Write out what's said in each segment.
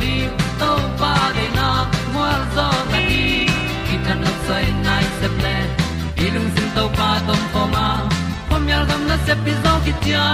di to pa de na mua zo ta ni ki tan no sai nai se ple ilung sin to pa tom pa ma. Pom yal gam na se pi zo ki tia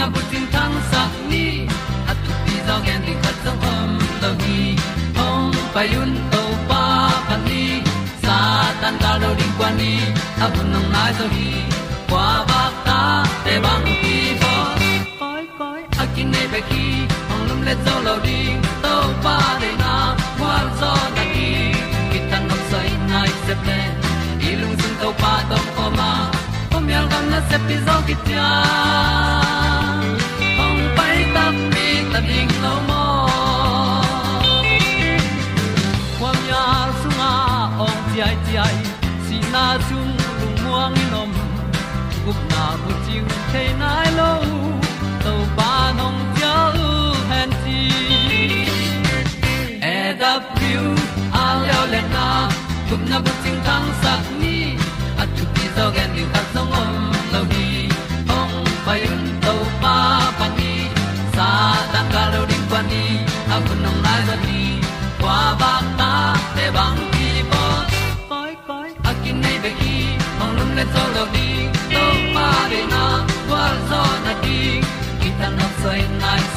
na bu tin tan sa ni at tu pi zo gen di khat zo om lo gi hong pa yun to pa pa ni sa tan da lo ding kwan ni. A bu nong lai so hi kwa ba ta te bang ki bo koi koi a kin nei be ki ong lum le zo lo ding to pa de na kwa zo na ki ki tan nok sai nai se pe ilung sun to pa tom ko ma. Pom yal gam na se pi zo ki tia ong chiu the nai lo to pa nong pia han e da a leo le na gup na bu chiu tang sat ni at tu pi zo gen ni khat song om lo đi. Ong pa yun tàu ba pa ni sa tan ga lo ding pa ni, a bu nong lai za ni. Kwa ba ta te bang ki bo koi koi a nei be ki ong lum le zo lo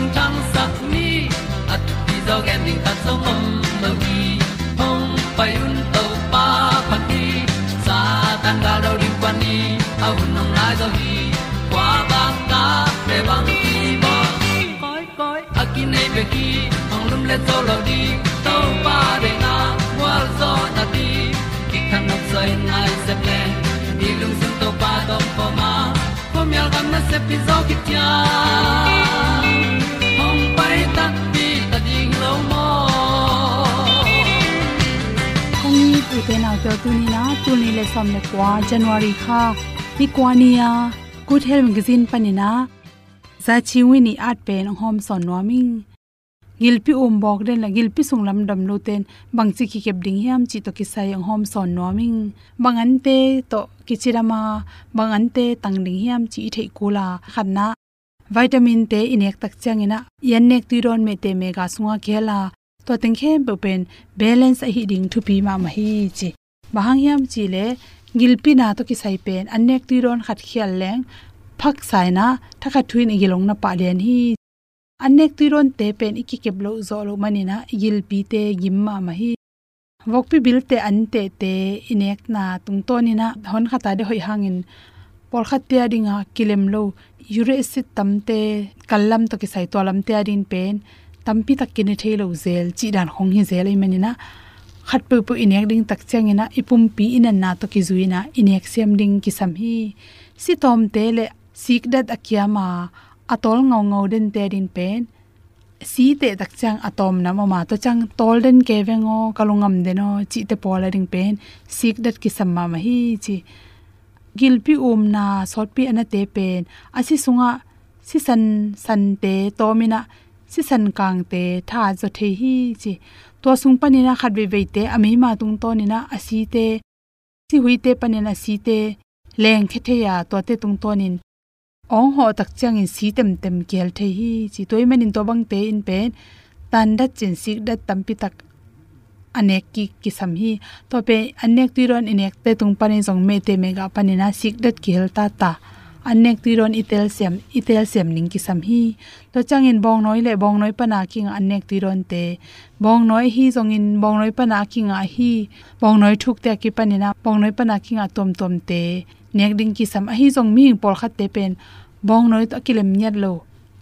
kun na bu tang sat ni at ti zo gen ding ta som mom mo gi hong pai un to pa pa ti. Sa tan ga do ri pa ni. A un nong lai do gi kwa ba ta pe bang ti bo koi koi a ki nei be ki hong lum le to lo di to pa de na wa zo na ti ki kan nok sai nai se ple ni lung sun to pa do pa ma. Po mi al gam na se pi zo ki tia pu te na pyo tu ni na tu ni le som le kwa january kha mi kwa ni ya good health magazine panina za chi wi ni at pen hom son no ming gilpi um bok den la gilpi sunglam dam lu ten bang chi ki kep ding hiam chi to ki sai ang hom son noming bangan te to kichirama bangan te tang ding hiam chi thei kula khanna vitamin te inek tak changina yan nek ti ron me te mega sunga khela to teng khe bu pen balance a hi ding thu pi ma ma hi chi bahang yam chi le gilpi na to ki sai pen anek ti ron khat khial leng phak sai na thakha thuin igilong na pa len hi. Anek ti ron te pen iki ke blo zo lo manina gilpi te gimma ma hi. Vokpi bil te an te te inek na tung to ni na hon khata de hoi hangin por khatia dinga kilem lo yure sit tamte kallam to ki sai to lam te adin pen. Tampi tak kine thelo zel. Chi dan khong hi zel ai mani na pu pu inek ding tak changina ipum pi inan na to ki zuina inek sem ding ki sam hi. Si tom te le sik dat akyama atol ngau ngau den te din pen. Si te tak chang atom na ma to chang tol den ke vengo kalungam deno chi te pola ding pen. Sik dat ki sam ma hi, chi gilpi um na sotpi ana te pen. Asi sunga, si san san te tomina si san kang te tha zo the hi, chi to sung panina khat ve ami ma tung to ni asi te si hui te panina si te leng khe the ya to te tung to nin ong ho tak chang in si tem tem kel the hi chi toy manin to bang te in pen tan da chin sik da tampi tak anek ki ki hi. To pe anek ti ron inek te tung panin jong me te mega panina sik dat ki ta ta anek ti ron itel sem itel sem ning ki sam hi. To changin bong noi le bong noi pana king anek ti ron te. Bong noi hi jong in bong noi pana king a hi. Bong noi thuk te ki panina, bong noi pana king a tom tom te. Nek ding ki sam a hi jong mi por khat te pen. Bong noi to kilem nyat lo.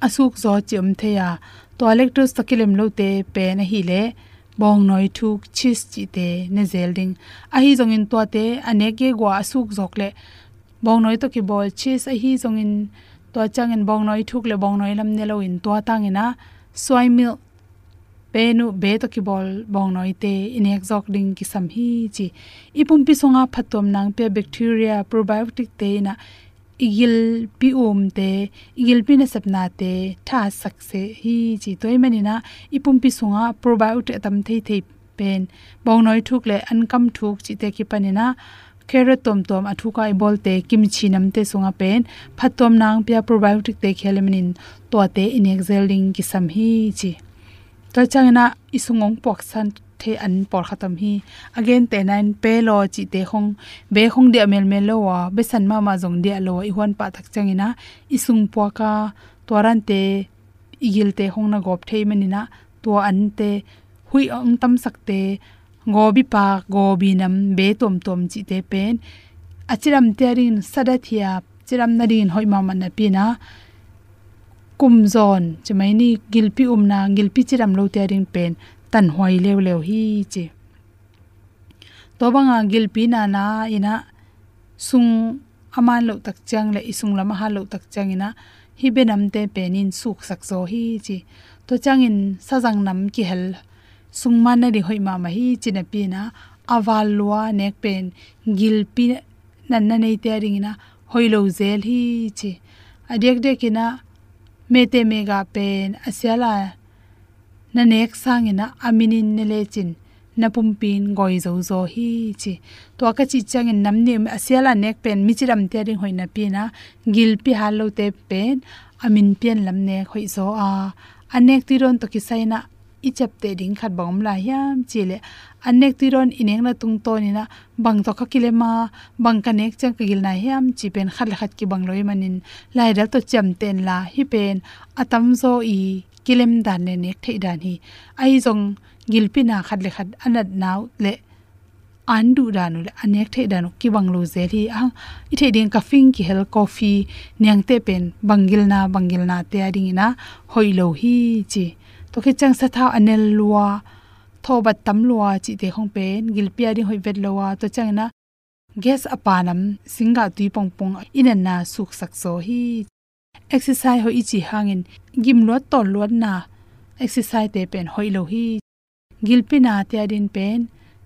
Asuk zo chim um the ya. To electros to kilem lo te pe na hi le. Bong noi thuk chis chi te. Ne zel ding. A hi jong in to te ane ge gwa asuk zok le bong noi to ki bol chis a hi jong in to chang in bong noi thuk le bong noi lam ne lo in to tang ina. Soy milk penu be to ki bol bong noi te in exok ding ki sam hi chi. Ipum pi songa phatom nang pe bacteria probiotic te na igil pi um te, igil pi na sapna te, tha sakse hi chi. Toy mani na ipum pi songa probiotic tam thei thei pen. Bong noi thuk le an kam thuk chi te ki panina carrot tom tom athu kai bol te kimchi nam te sunga pen phatom nang pia probiotic te khelemin to te in exhaling ki sam hi chi. To changna isungong pok san the an por khatam hi. Again te nine pe lo chi te khong, be khong de mel mel lo wa, be san ma ma jong de lo i hon pa thak changina isung po ka toran te igil te khong na gop thei menina to an te hui ong tam sakte te pa gobi nam, be tom tom chi te pen. Achiram te sadathia chiram narin hoima man na pi na kum zon chmai ni gilpi umna gilpi chiram lo tearing pen. Tan hoi lew lew hi chi. To banga gilpi na na, ina. Sung aman lo tak chang le, isung lama ha lo tak chang ina. Hi benam te penin suk sakso hi chi. To changin sajang nam ki hel sung man na ri hoi ma ma hi china pi na awal lua nek pen gilpi nan na nei te ring na hoi lo zel hi chi. Adek de kina me te mega pen asiala na nek sangina aminin ne lechin na pumpin goi zo zo hi chi. To ka chi chang in namni asiala nek pen michiram te ring hoina pi na, gil pi halo te pen, amin pen lam ne khoi zo a. Anek ti ron to ki saina i chap te ding khat bom la yam chile. Anek ti ron ineng na tung to ni na, bang to kha kile ma, bang ka nek chang ka gil na yam chi pen khat khat ki bang loi manin. Lai dal to cham ten la hi pen, atam zo i kilem dan ne nek thei dan hi. Ai jong gilpina khat le khat anat naw le an du danu le, anek thei danu ki banglo ze hi. A i thei ding ka fing ki hel coffee nyang te pen bangil na bangil na te ading na hoilo hi, chi to khi chang sa tha anel lua, thobat tam lua chi te khong pen gilpia ding hoi vet lowa to chang na, gas apanam, singa tui pong pong, inan na suk sak so hi. Exercise ho ichi hangin gim lo ton lo na, exercise te pen hoi lo hi. Gilpina te adin pen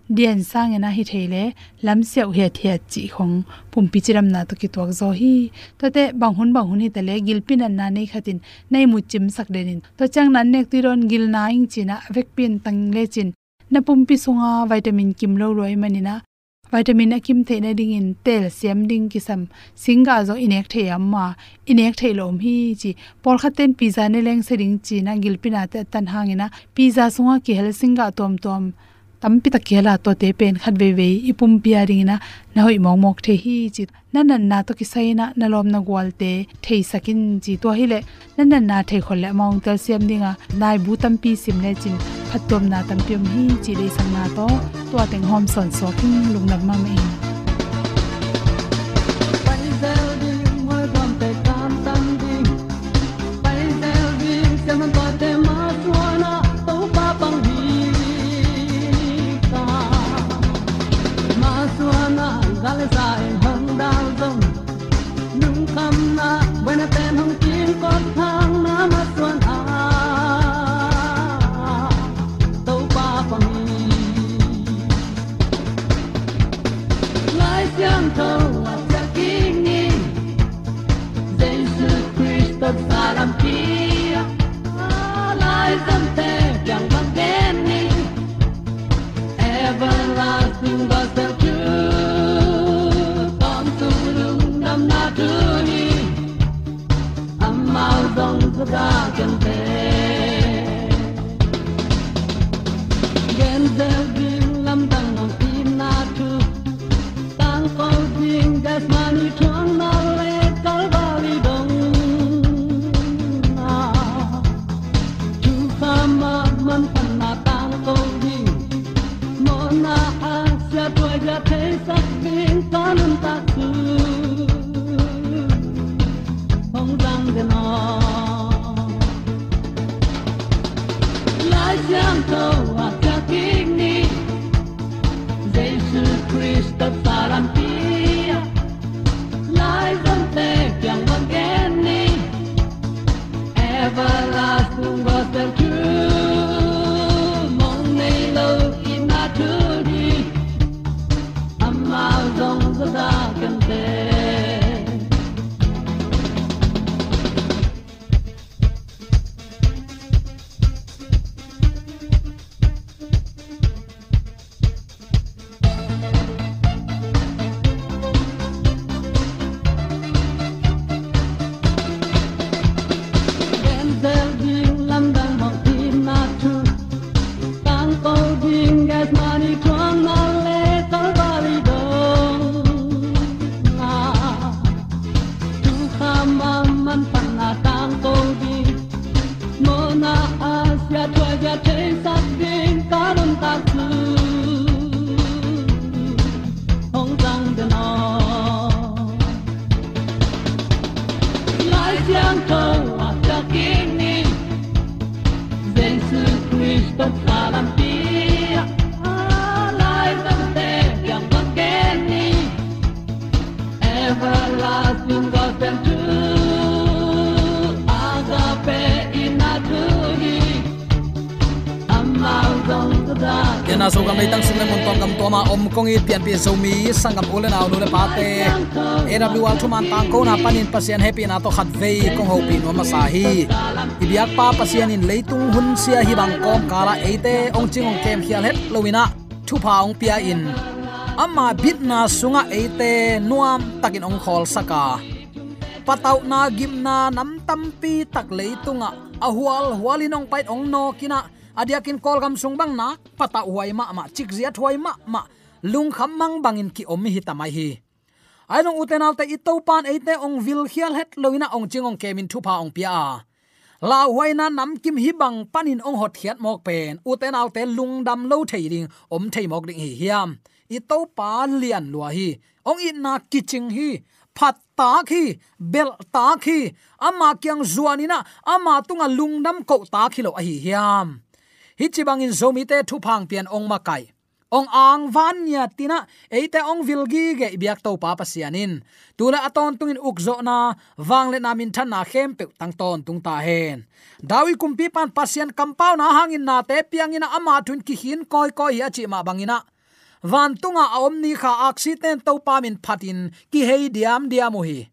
dian sang ena hi theile lam seo he thia chi khong pum pichiram na to ki tok zo hi. To te bang hun bang hun hi tele gilpin an na nei khatin, nei mu chim sak denin to chang nan nek ti ron gil na ing china vek pin tang le chin. Na pum pi sunga vitamin kim lo roi manina vitamin akim the na ding in, tel siam ding ki sam. Singa zo inek the amma inek the lom hi chi. Por khaten pizza ne leng se ding chi na gilpina te tan hangina pizza sunga ki hel singa tom tom tampi ta kela to te pen khat ve ve ipum pia ring na na hoi mong mok the hi chi. Na na na to ki sai na na lom na gwal te thei sakin chi to hi le na na na thei khol le mong tel siam dinga. Nai bu tam pi sim le chin. Phatom na tam piom hi chi le sang na to. To ateng hom son so king lung na ma me mudan de nós. Lá sangam ulen aw nule le pa te awl thu tang ko na panin pasian happy na to khat ve kong ho pi no ma sa hi. Ibiak pa pasian in leitung hun sia hi bang kom kala eite ong ching ong kem hial het lowina thu pa ong pia in. Amma bit na sunga eite nuam takin ong khol saka. Patau na gim na nam tampi tak leitunga ahwal hualinong pait ong no kina adiakin kol gam sung bang na pata huai ma ma chik zia thuai ma ma lung kham mang bangin ki om hi tamai hi. Ai nong uten alte i to pan eite ong vil khial het loina ong chingong kemin thu pa ong pia. La na nam kim hi bang panin ong hot khiat mok pen. Uten alte lung dam lo thei ding, om thei mok ding hi hiam. I to pa lian lua hi. Ong i na kiching hi, phat ta khi bel ta khi ama kyang zuanina, ama tunga lungnam ko ta khilo a hi hiam. Hi chi bangin zomi te thu phang pian ong ma kai ong ang van nya tina, eite ong vilgi ge biak to pa pasianin tula aton tungin ukzo na wangle namin than na khem pe tang ton tung ta hen. Dawi kum pi pan pasian kampau na hangin na te piang ina ama thun ki hin koi koi ya chi ma bangina. Van tunga om ni kha accident to pa min phatin, ki hei diam diam hi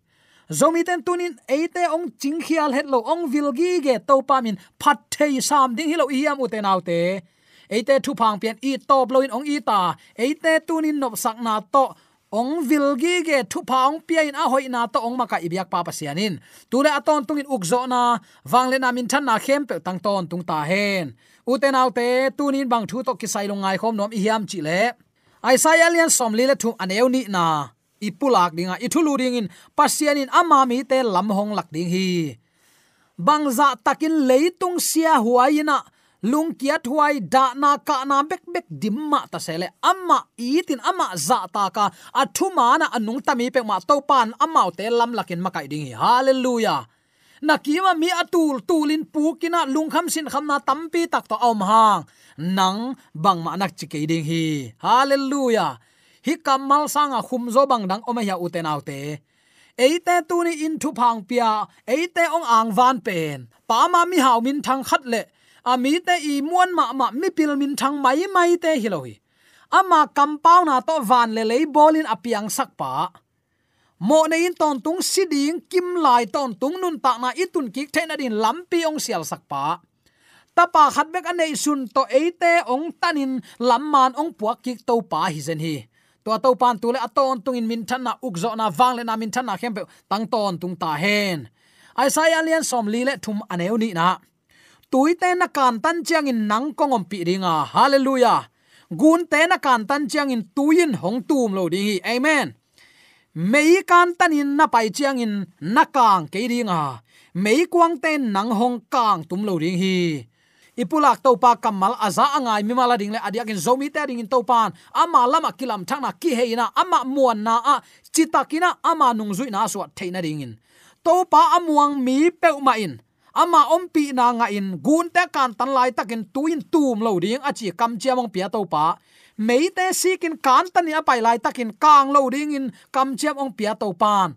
zomi ten tunin, eite ong ching khial het lo ong vilgi ge to pa min phat thei sam ding hi lo iam u te eite thu phang pian i top loin ong i ta. Eite tunin nop sak na to. Ong vilgi ge thu phang pian in a hoi na to ong maka ibyak pa pasianin tule aton tungin ukzo na. Wangle na min than na khem pe tang ton tung ta hen. Uten autte tunin bang thu to kisai lo ngai khom nom i hiam chi le. Sai alian som li le thu aneu ni na. Ipulak dinga ithulu dingin. Pasianin ama mi te lam hong lak ding hi. Bangza takin leitung sia huaina lung kia thuai da na ka na bek bek dimma ta sele. Amma itin, amma za ta ka. Athuma na anung tami pe ma to pan amma te lam lakin makai ding hi hallelujah. Na kiwa mi atul, tulin pukina lungkham sin khamna tampi tak to om hang. Nang bang ma nak chike ding hi hallelujah hi kamal sanga khum zo bang dang oma ya uten autte eite tu ni in thu phang pia, eite ong ang van pen. Pa ma mi hau min thang khat le ami te i muan ma ma mi pil min thang mai mai te hiloi ama kampau na to van le lei bolin apiang sak pa. Mo ne in ton tung siding kim lai ton tung nun ta na itun kik the na din lampi ong sial sak pa. Tapa khat bek anei sun to eite ong tanin lamman ong puak kik to pa hi zen hi. To to pan tu le aton tung in min than na ukzo na wang le na min than na khem pe tang ton tung ta hen. Ai sai alian som li le thum aneu ni na tui te na kan tan chiang in nang kongom pi ringa hallelujah. Gun te na kan tan chiang in tuin hong tum lo ding hi amen. Mei kan tan in na pai chiang in na kang ke ringa mei kwang tên nang hong kang tum lo ding hi ipulak to pa kamal aza angai mi mala ding le adiak in zomi te ding in to pan. Ama lama kilam thana ki heina ama muan na a chitakina ama nungzui na so theina ding in. To pa amuang mi pe ma in ama ompi na nga in gun te kan tan lai takin tuin tum lo ding, achi kam chiamong pia to pa. Mei te sikin kan tan ya pai lai takin kang lo ding in kam chiam ong pia to pan.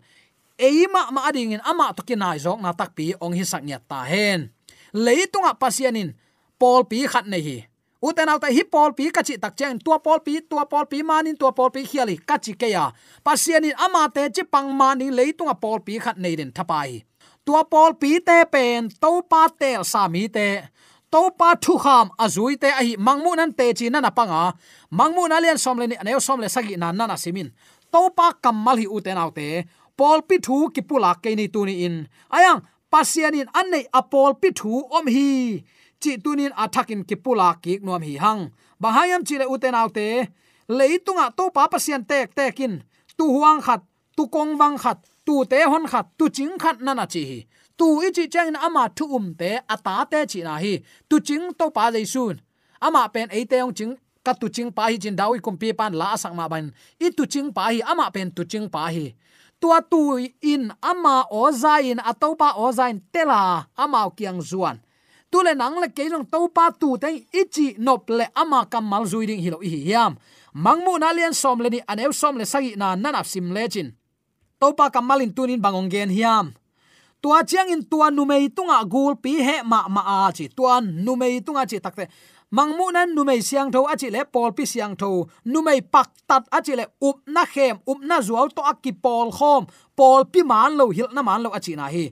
Eima ma ading in ama to kinai jok na tak pi ong hi sak nya ta hen. Leitunga pasianin pol pi khat nei hi. Uten alta hi pol pi kachi tak chen tua pol pi tua pol pi manin tua pol pi khiali kachi ke ya. Pasianin ama te chi pang mani leitunga pol pi khat nei den thapai tua pol pi te pen to pa te sa mi te. To pa thu kham azui te ahi mangmu nan te chi na na panga. Mangmu na lian som le ni aneu som le sagi na na simin. To pa kamal hi uten autte pol pi thu ki pula ke ni tu ni in. Ayang pasianin annei apol pi thu om hi. Chi tunin athakin ki pula ki nuam hi hang. Bahayam chi le uten autte leitunga to pa pasian tek tekin tu huang khat, tu kong wang khat tu te hon khat, tu ching khat na na chi hi. Tu i chi chang ama thu um te ata te chi na hi. Tu ching to pa dei sun. Ama pen ei te ong ching, ka tu ching pa hi chin dawi kum pi pan la sak ma ban. I tu ching pa hi, ama pen tu ching pa hi. Tua tu in, ama o zain atopa o zain tela ama kiang zuan. Tu le nang le ke jong to pa tu te ichi nop le ama kamal zuiding hilo hi hiam. Mangmu na lian som le ni anew som le sagi na nanap sim le chin topa kamalin tunin bangong gen hiam. Tua chiang in tua numei tunga gul pi he ma ma a chi. Tua numei tunga chi takte. Mangmu nan numei siang tho achi le pol pi siang tho numei pak tat achi le up na khem, up na zual to akki pol khom. Pol pi man lo hil na man lo achi na hi.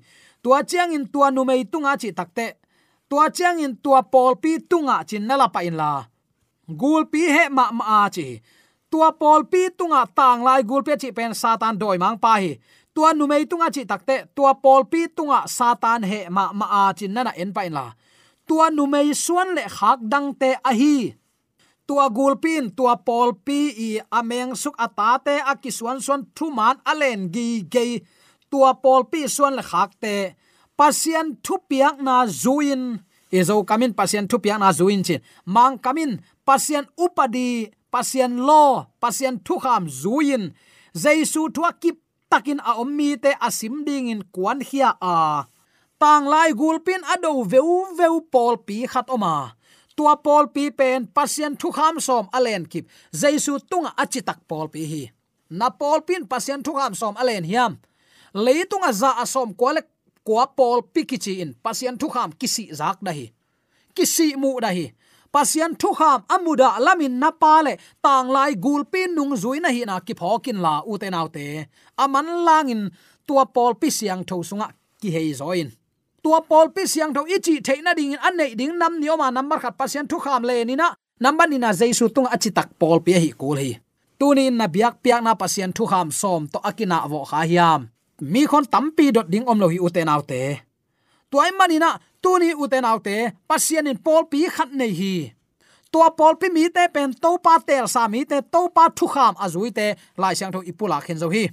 Tua chiang in tua numei tunga chi takte. Tua chiang in tua pol pi tunga chin na la pa in la. Gul pi he ma ma a chi tua pol pi tunga tang lai gul pe chi pen satan doi mang pa hi. Tua nu mei tunga chi takte tua pol pi tunga satan he ma ma a chin na en pa in la. Tua nu mei suan le khak dang te a hi. Tua gulpin tua pol pi i ameng suk atate akisuan suan thuman alen gi ge tua pol pi suan le khak te, pasien thu piak na zuin ezo kamin pasien thu piak na zuin chin. Mang kamin pasien upadi pasian lo, pasian thu kham zuin. Jaisu thua kip takin a ommi te asim ding in kwan hia a. Tang lai gulpin ado veu veu pol pi khat oma tua pol pi pen pasien thu kham som alen kip. Jaisu tunga achitak pol pi hi. Na pol pin pasien thu kham som alen hiam. Leitunga za asom kwale kwa pol pi kichi in. Pasien thu kham kisi zak dahi kisi mu dahi hi pasian thu kham amuda lamin na pale tang lai gulpin nung zuina hi na ki phokin la u te nau te. Aman langin, tua pol pi siang tho sunga ki hei zoin. Tua pol pi siang tho ichi theina ding, an nei ding, nam ni oma number khat pasian thu kham le ni na number ni na jaisu tung achi tak pol pi hi kul hi. Tunin na biak piak na pasian thu kham som to akina vo kha hiam. Mi khon tampi dot ding om lo hi uten te tuai manina tuni uten autte pasian in pol pi khat nei hi tua pol pi mi te pen to pa tel sa mi te to pa thu kham azui te lai sang tho ipula khen zo hi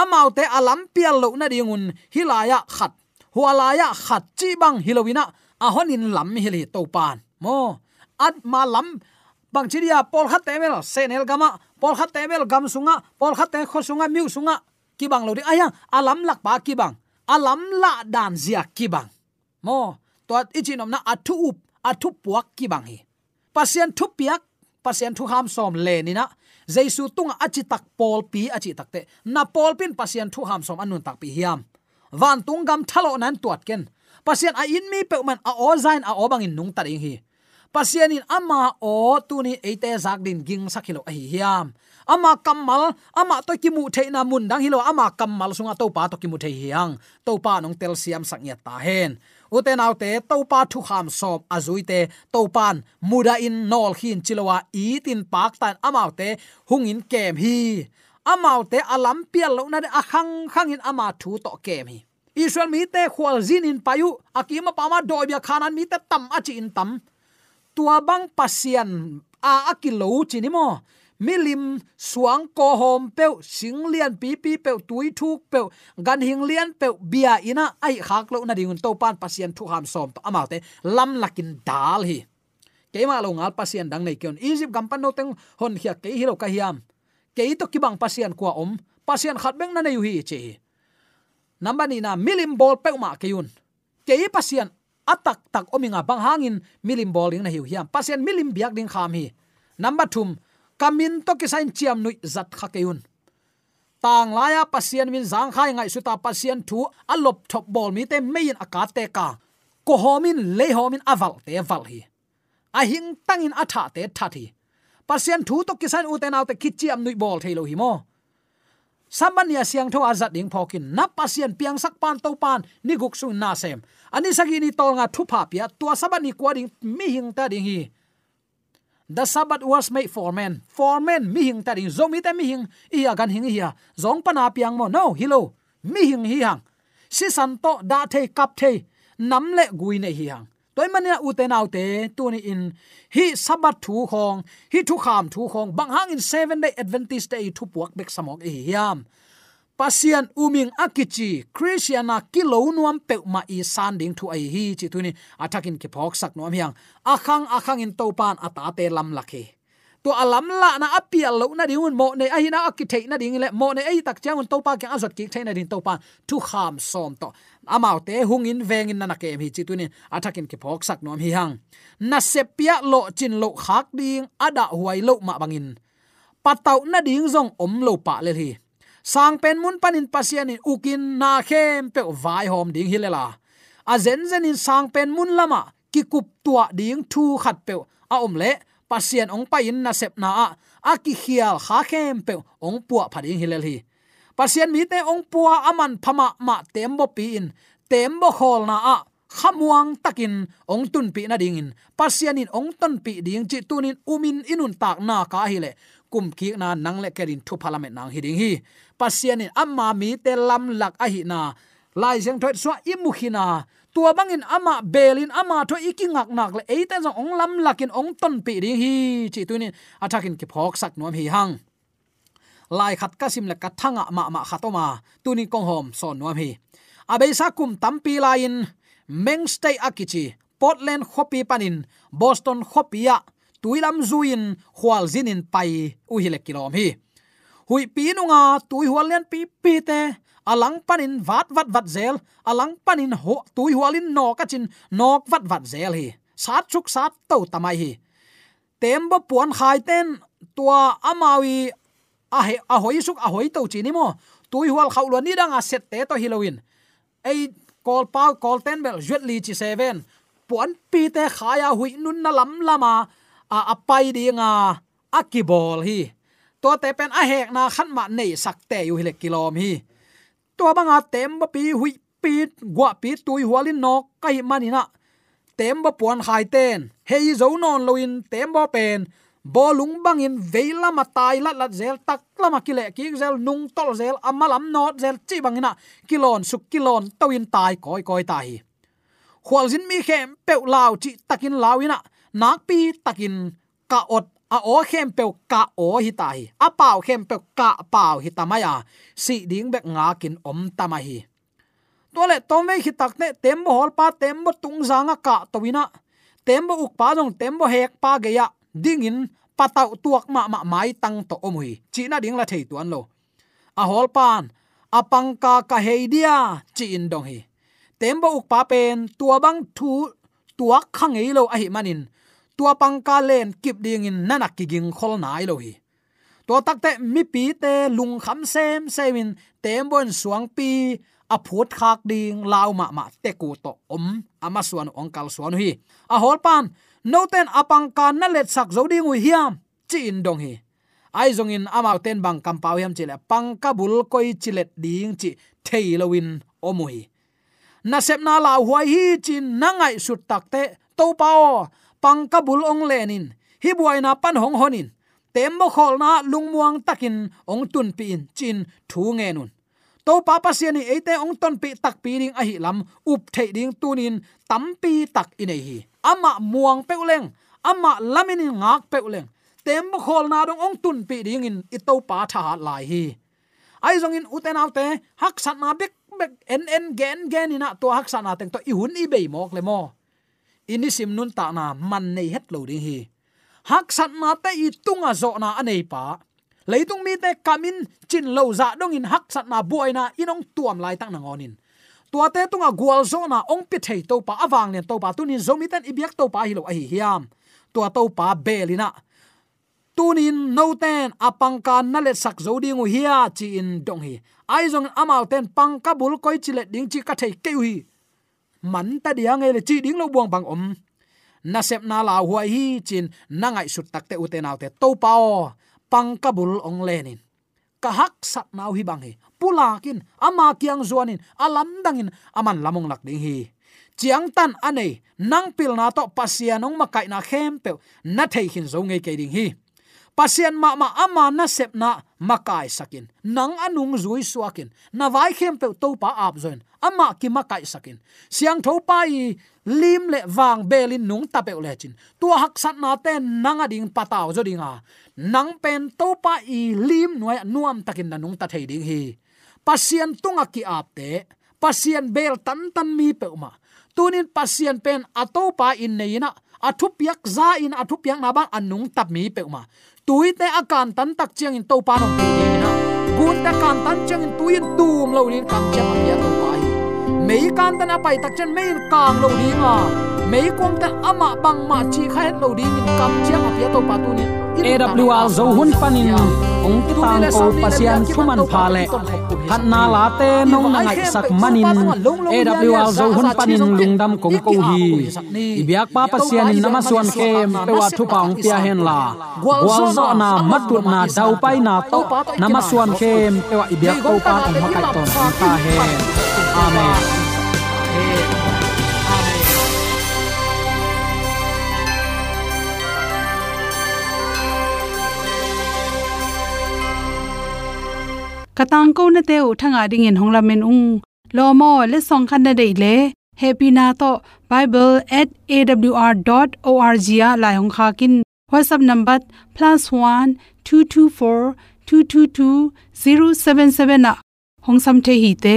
amau te alam pial lo na dingun hilaya khat. Hualaya khat chi bang hilowina ahonin lam hi li to pan mo at ma lam bang chiria pol khat te mel senel gama pol khat te mel gam sunga pol khat te kho sunga miu sunga ki bang lo di aya alam lak pa ki bang alam la dan zia ki bang mo to ichinom na athu up athu puak ki bang hi. Pasien thu piak, pasien thu ham som le ni na. Jaisu tung achi tak pol pi achi takte na pol pin pasien thu ham som anun tak pi hiam. Van tung gam thalo nan tuat ken. Pasien a in mi pe man a o zain a o bang in nung ta hi. Pasien in ama o tu ni ate zak din ging sakhilo a hi hiam. Ama kamal ama to ki mu theina mun dang hilo. Ama kamal sunga to pa to ki mu thei hiang. To pa nong tel siam sak nya ta hen uten autte to pa thu kham sop azui te to pan muda in nol hin chilowa i tin pak tan amaute hungin kem hi. Amaute alam pial lo na de akhang khang in ama thu to kem hi. Israel mi te khwal zin in payu akima pama dobia khanan mi te tam achi in tam. Tua bang pasian a akilo chinimo milim suang ko hom pe sing lian pi pi pe tui thuk pe gan hing lian pe bia ina, ai khak lo na dingun to pan pasien thu ham som to ama te, lam lakin dal hi. Keima lo ngal pasien dang nei kyon egypt gam pan no teng hon khia ke hi lo ka hiam. Ke to ki bang pasien kwa om, pasien khat beng na nei hi che namba ni na milim bol pe ma ke yun. Ke pasien atak tak ominga bang hangin milim bol ding na hiu hiam. Pasien milim biak ding kham hi. Number 2 kamin to ki sain chiam nui zat kha keun tang laya pasien min zang khai ngai suta pasien thu alop thop bol mi te mein aka te ka. Ko homin le homin aval te val hi. A hing tangin atha te thathi pasien thu to kisan u te naw te kichiam nui bol thelo hi mo. Samanya siang tho azat ding phokin na pasien piang sak pan to pan, ni guk su na sem. Ani sagi ni tol nga thu pha pia, tua sabani kwa ding mi hing ta ding hi the sabbath was made for men. For men mi hing ta ding. Zomi ta mi hing i gan hing hi zong pana piang mo. No hilo mi hing hi hang si san to da the, kap the, nam le gui ne hi hang toy mania u te nau te, tu ni in, hi sabat thu khong, hi thu kham thu khong. Bang hang in seven day adventist day thu puak bek samok e hiam pasian uming akichi, christiana kilo nuam pe ma i san ding thu ai hi chi tuni atakin ke phok sak nuam hiang. Akhang akhang in topan ata te lam lakhe to alam la na apia lo na ding mo ne ai na akithe na ding le, mo ne ai tak chang un topa ke azot ki thaina din topa thu kham som to. Amau te hung in veng in na ke mi chi tuni atakin ke phok sak nuam hi hang na sepia lo chin lo khak ding ada huai lo ma bangin patau na ding zong om lo pa le hi. Sang pen mun panin pasian in ukin na khem pe vai hom ding hilela a zen zen in sang pen mun lama ki kup tua ding thu khat pe a om le pasian ong pa in na sep na a a ki khial kha khem pe ong puwa phading hilel hi pasian mi te ong puwa aman phama ma tembo pi in tembo khol na a khamuang takin ong tun pi na ding in pasian in ong ton pi ding chi tunin umin inun tak na ka hi le kum ki na nang le kerin thu parliament nang hiding hi. Pasian in amma mi te lam lak a hi na. Lai jeng thoi swa imu khina tua bangin ama belin ama tho ikingak nak le eita jong ong lam lakin ong ton pi ri hi. Chi tunin athakin ki phok sak nom hi hang. Lai khat kasim le kathanga ma ma khatoma tunin kong hom son nom hi. Abeisa kum tampi lain meng stay akichi portland khopi panin. Boston khopia tuilam zuin khwal zinin pai u hile kilom hi. Hui pinunga tui hual lian pi pi te alang panin vat vat vat zel alang panin ho tui hualin no ka chin nok vat vat zel hi. Sat chuk sat to tamai hi. Tembo puan khai ten tua amawi a he, a hoi suk, a hoi to chini mo. Tui hual khau lo ni danga set te to halloween. Ei kol pa kol ten bel jet li chi seven. Puan pi te khaya hui nun na lam lama a apai dinga akibol hi. To te pen a hek na khan ma nei sak te yu hile kilom hi. To banga tem ba pi hui pi, gwa pi tui hualin no kai manina tem ba puan khai ten. Hei zo non loin tem ba pen. Bolung bangin veila matai lat lat zel, tak lama kile ki zel, nung tol zel amalam not zel, chi bangina kilon, suk kilon tawin tai, koi koi tai. Khwal zin mi khem pe lao chi takin lawina nak pi takin ka ot, a o khem pe ka o hi tai a pau khem pe ka pau hi tamaya si ding bek nga kin om tamahi tole tome hi takne tembo hol pa tembo tung zanga ka towina tembo uk pa jong tembo hek pa ge ya. Dingin patau tuak ma ma, mai tang to omui chi na ding la thei tuan lo. A hol pan apangka ka heidia chi in dong hi. Tembo uk pa pen tua bang thu, tuak khang ei lo a hi manin tua pangka len kip ding in nanak ki ging khol nai lo hi to takte mi pi te lung kham sem semin tembon suang pi a phut khak ding lau ma ma te ku to om. Ama suan ong kal suan hi. A hol pan no ten apang kan na let sak zo ding u hiam, chi in dong hi. Ai zong in amau ten bang kam pau hiam chile pang ka bul koi chilet ding chi thailowin omui. Na sep na la huai hi chin nangai sut takte to pao pang ka bul ong lenin. Hi buaina pan hong honin. Tem mo khol na lungmuang takin ong tun pi in chin thu nge nun. To pa pa ni ate ong ton pi tak pi ding a hi lam, up thei ding tunin, tam pi tak in hi. Ama muang peuleng ama lamin ngak peuleng tem mo khol na dong ong tun pi ding in, i to pa tha lai hi. Ai zong in uten autte hak sat na bek bek en en gen gen ina, to hak sat na teng to i hun i be mok le mo ini sim nun ta na man nei het lo ding hi. Hak san na te i tunga zo na anei pa. Leitung mi te kamin chin lo za dong in hak san na buaina inong tuam lai tak na ngonin tua te tunga gwal zo na ong pi thei to pa awang len to pa tunin zomi ten ibyak to pa hi lo a hi hiam. Tua to pa belina tunin no ten apangka nale sak zo ding u hia chi in dong hi. Ai zong amau ten pangka bul koi chi le ding chi ka thei ke hi man ta dia ngai le chi ding lo buang bang om na sep na la huai hi chin, na ngai sut tak te uten te to pao pang kabul ong lenin ka hak sat nau hi bang hi pulakin ama kiang zuanin alam dangin aman lamong lak ding hi chiang tan anei nang pil na to pasianong makai na khem pe na thei hin zo nge ke ding hi pasien ma ma ama na sep na makai sakin. Nang anung zui suakin. Na vai khem pe to pa ap zoin. Ama ki makai sakin. Siang tho pa i lim le wang belin nung ta pe le chin. Tua hak sat na te nang ading pataw zo dinga. Nang pen to pa i lim noi nuam takin na nung ta thei ding hi. Pasien tunga ki ap te. Pasien bel tan tan mi pe ma tunin pasien pen atopa in neina athupiak za in athupiak na ba anung tap mi pe ma tuite akan tan tak chiang in to pa nong ti na gun ta kan tan chiang in tuin tum lo nin kam chiang a pia mei kan tan apai tak chen mei kang lo ni nga mei kom ta ama bang ma chi khai lo ding in. Kam chiang a pia to pa tu ni AWR zo hun panin ong tang ko pasian thuman pha le khat na la te nong na ngai sak manin AWR zo hun panin lungdam kong ko hi ibyak pa pasian in nama suan kem pe wa thu paung pia hen la gwal zo na matut na dau pai na to. nama suan kem pe wa ibyak ko pa ong makai ton ta he amen katang ko na te u thanga ding in hongla men ung lo mo le song khan na dei le happy na to bible@awr.org ya la hong kha kin whatsapp number +1 224 222 077 na hong sam the hi te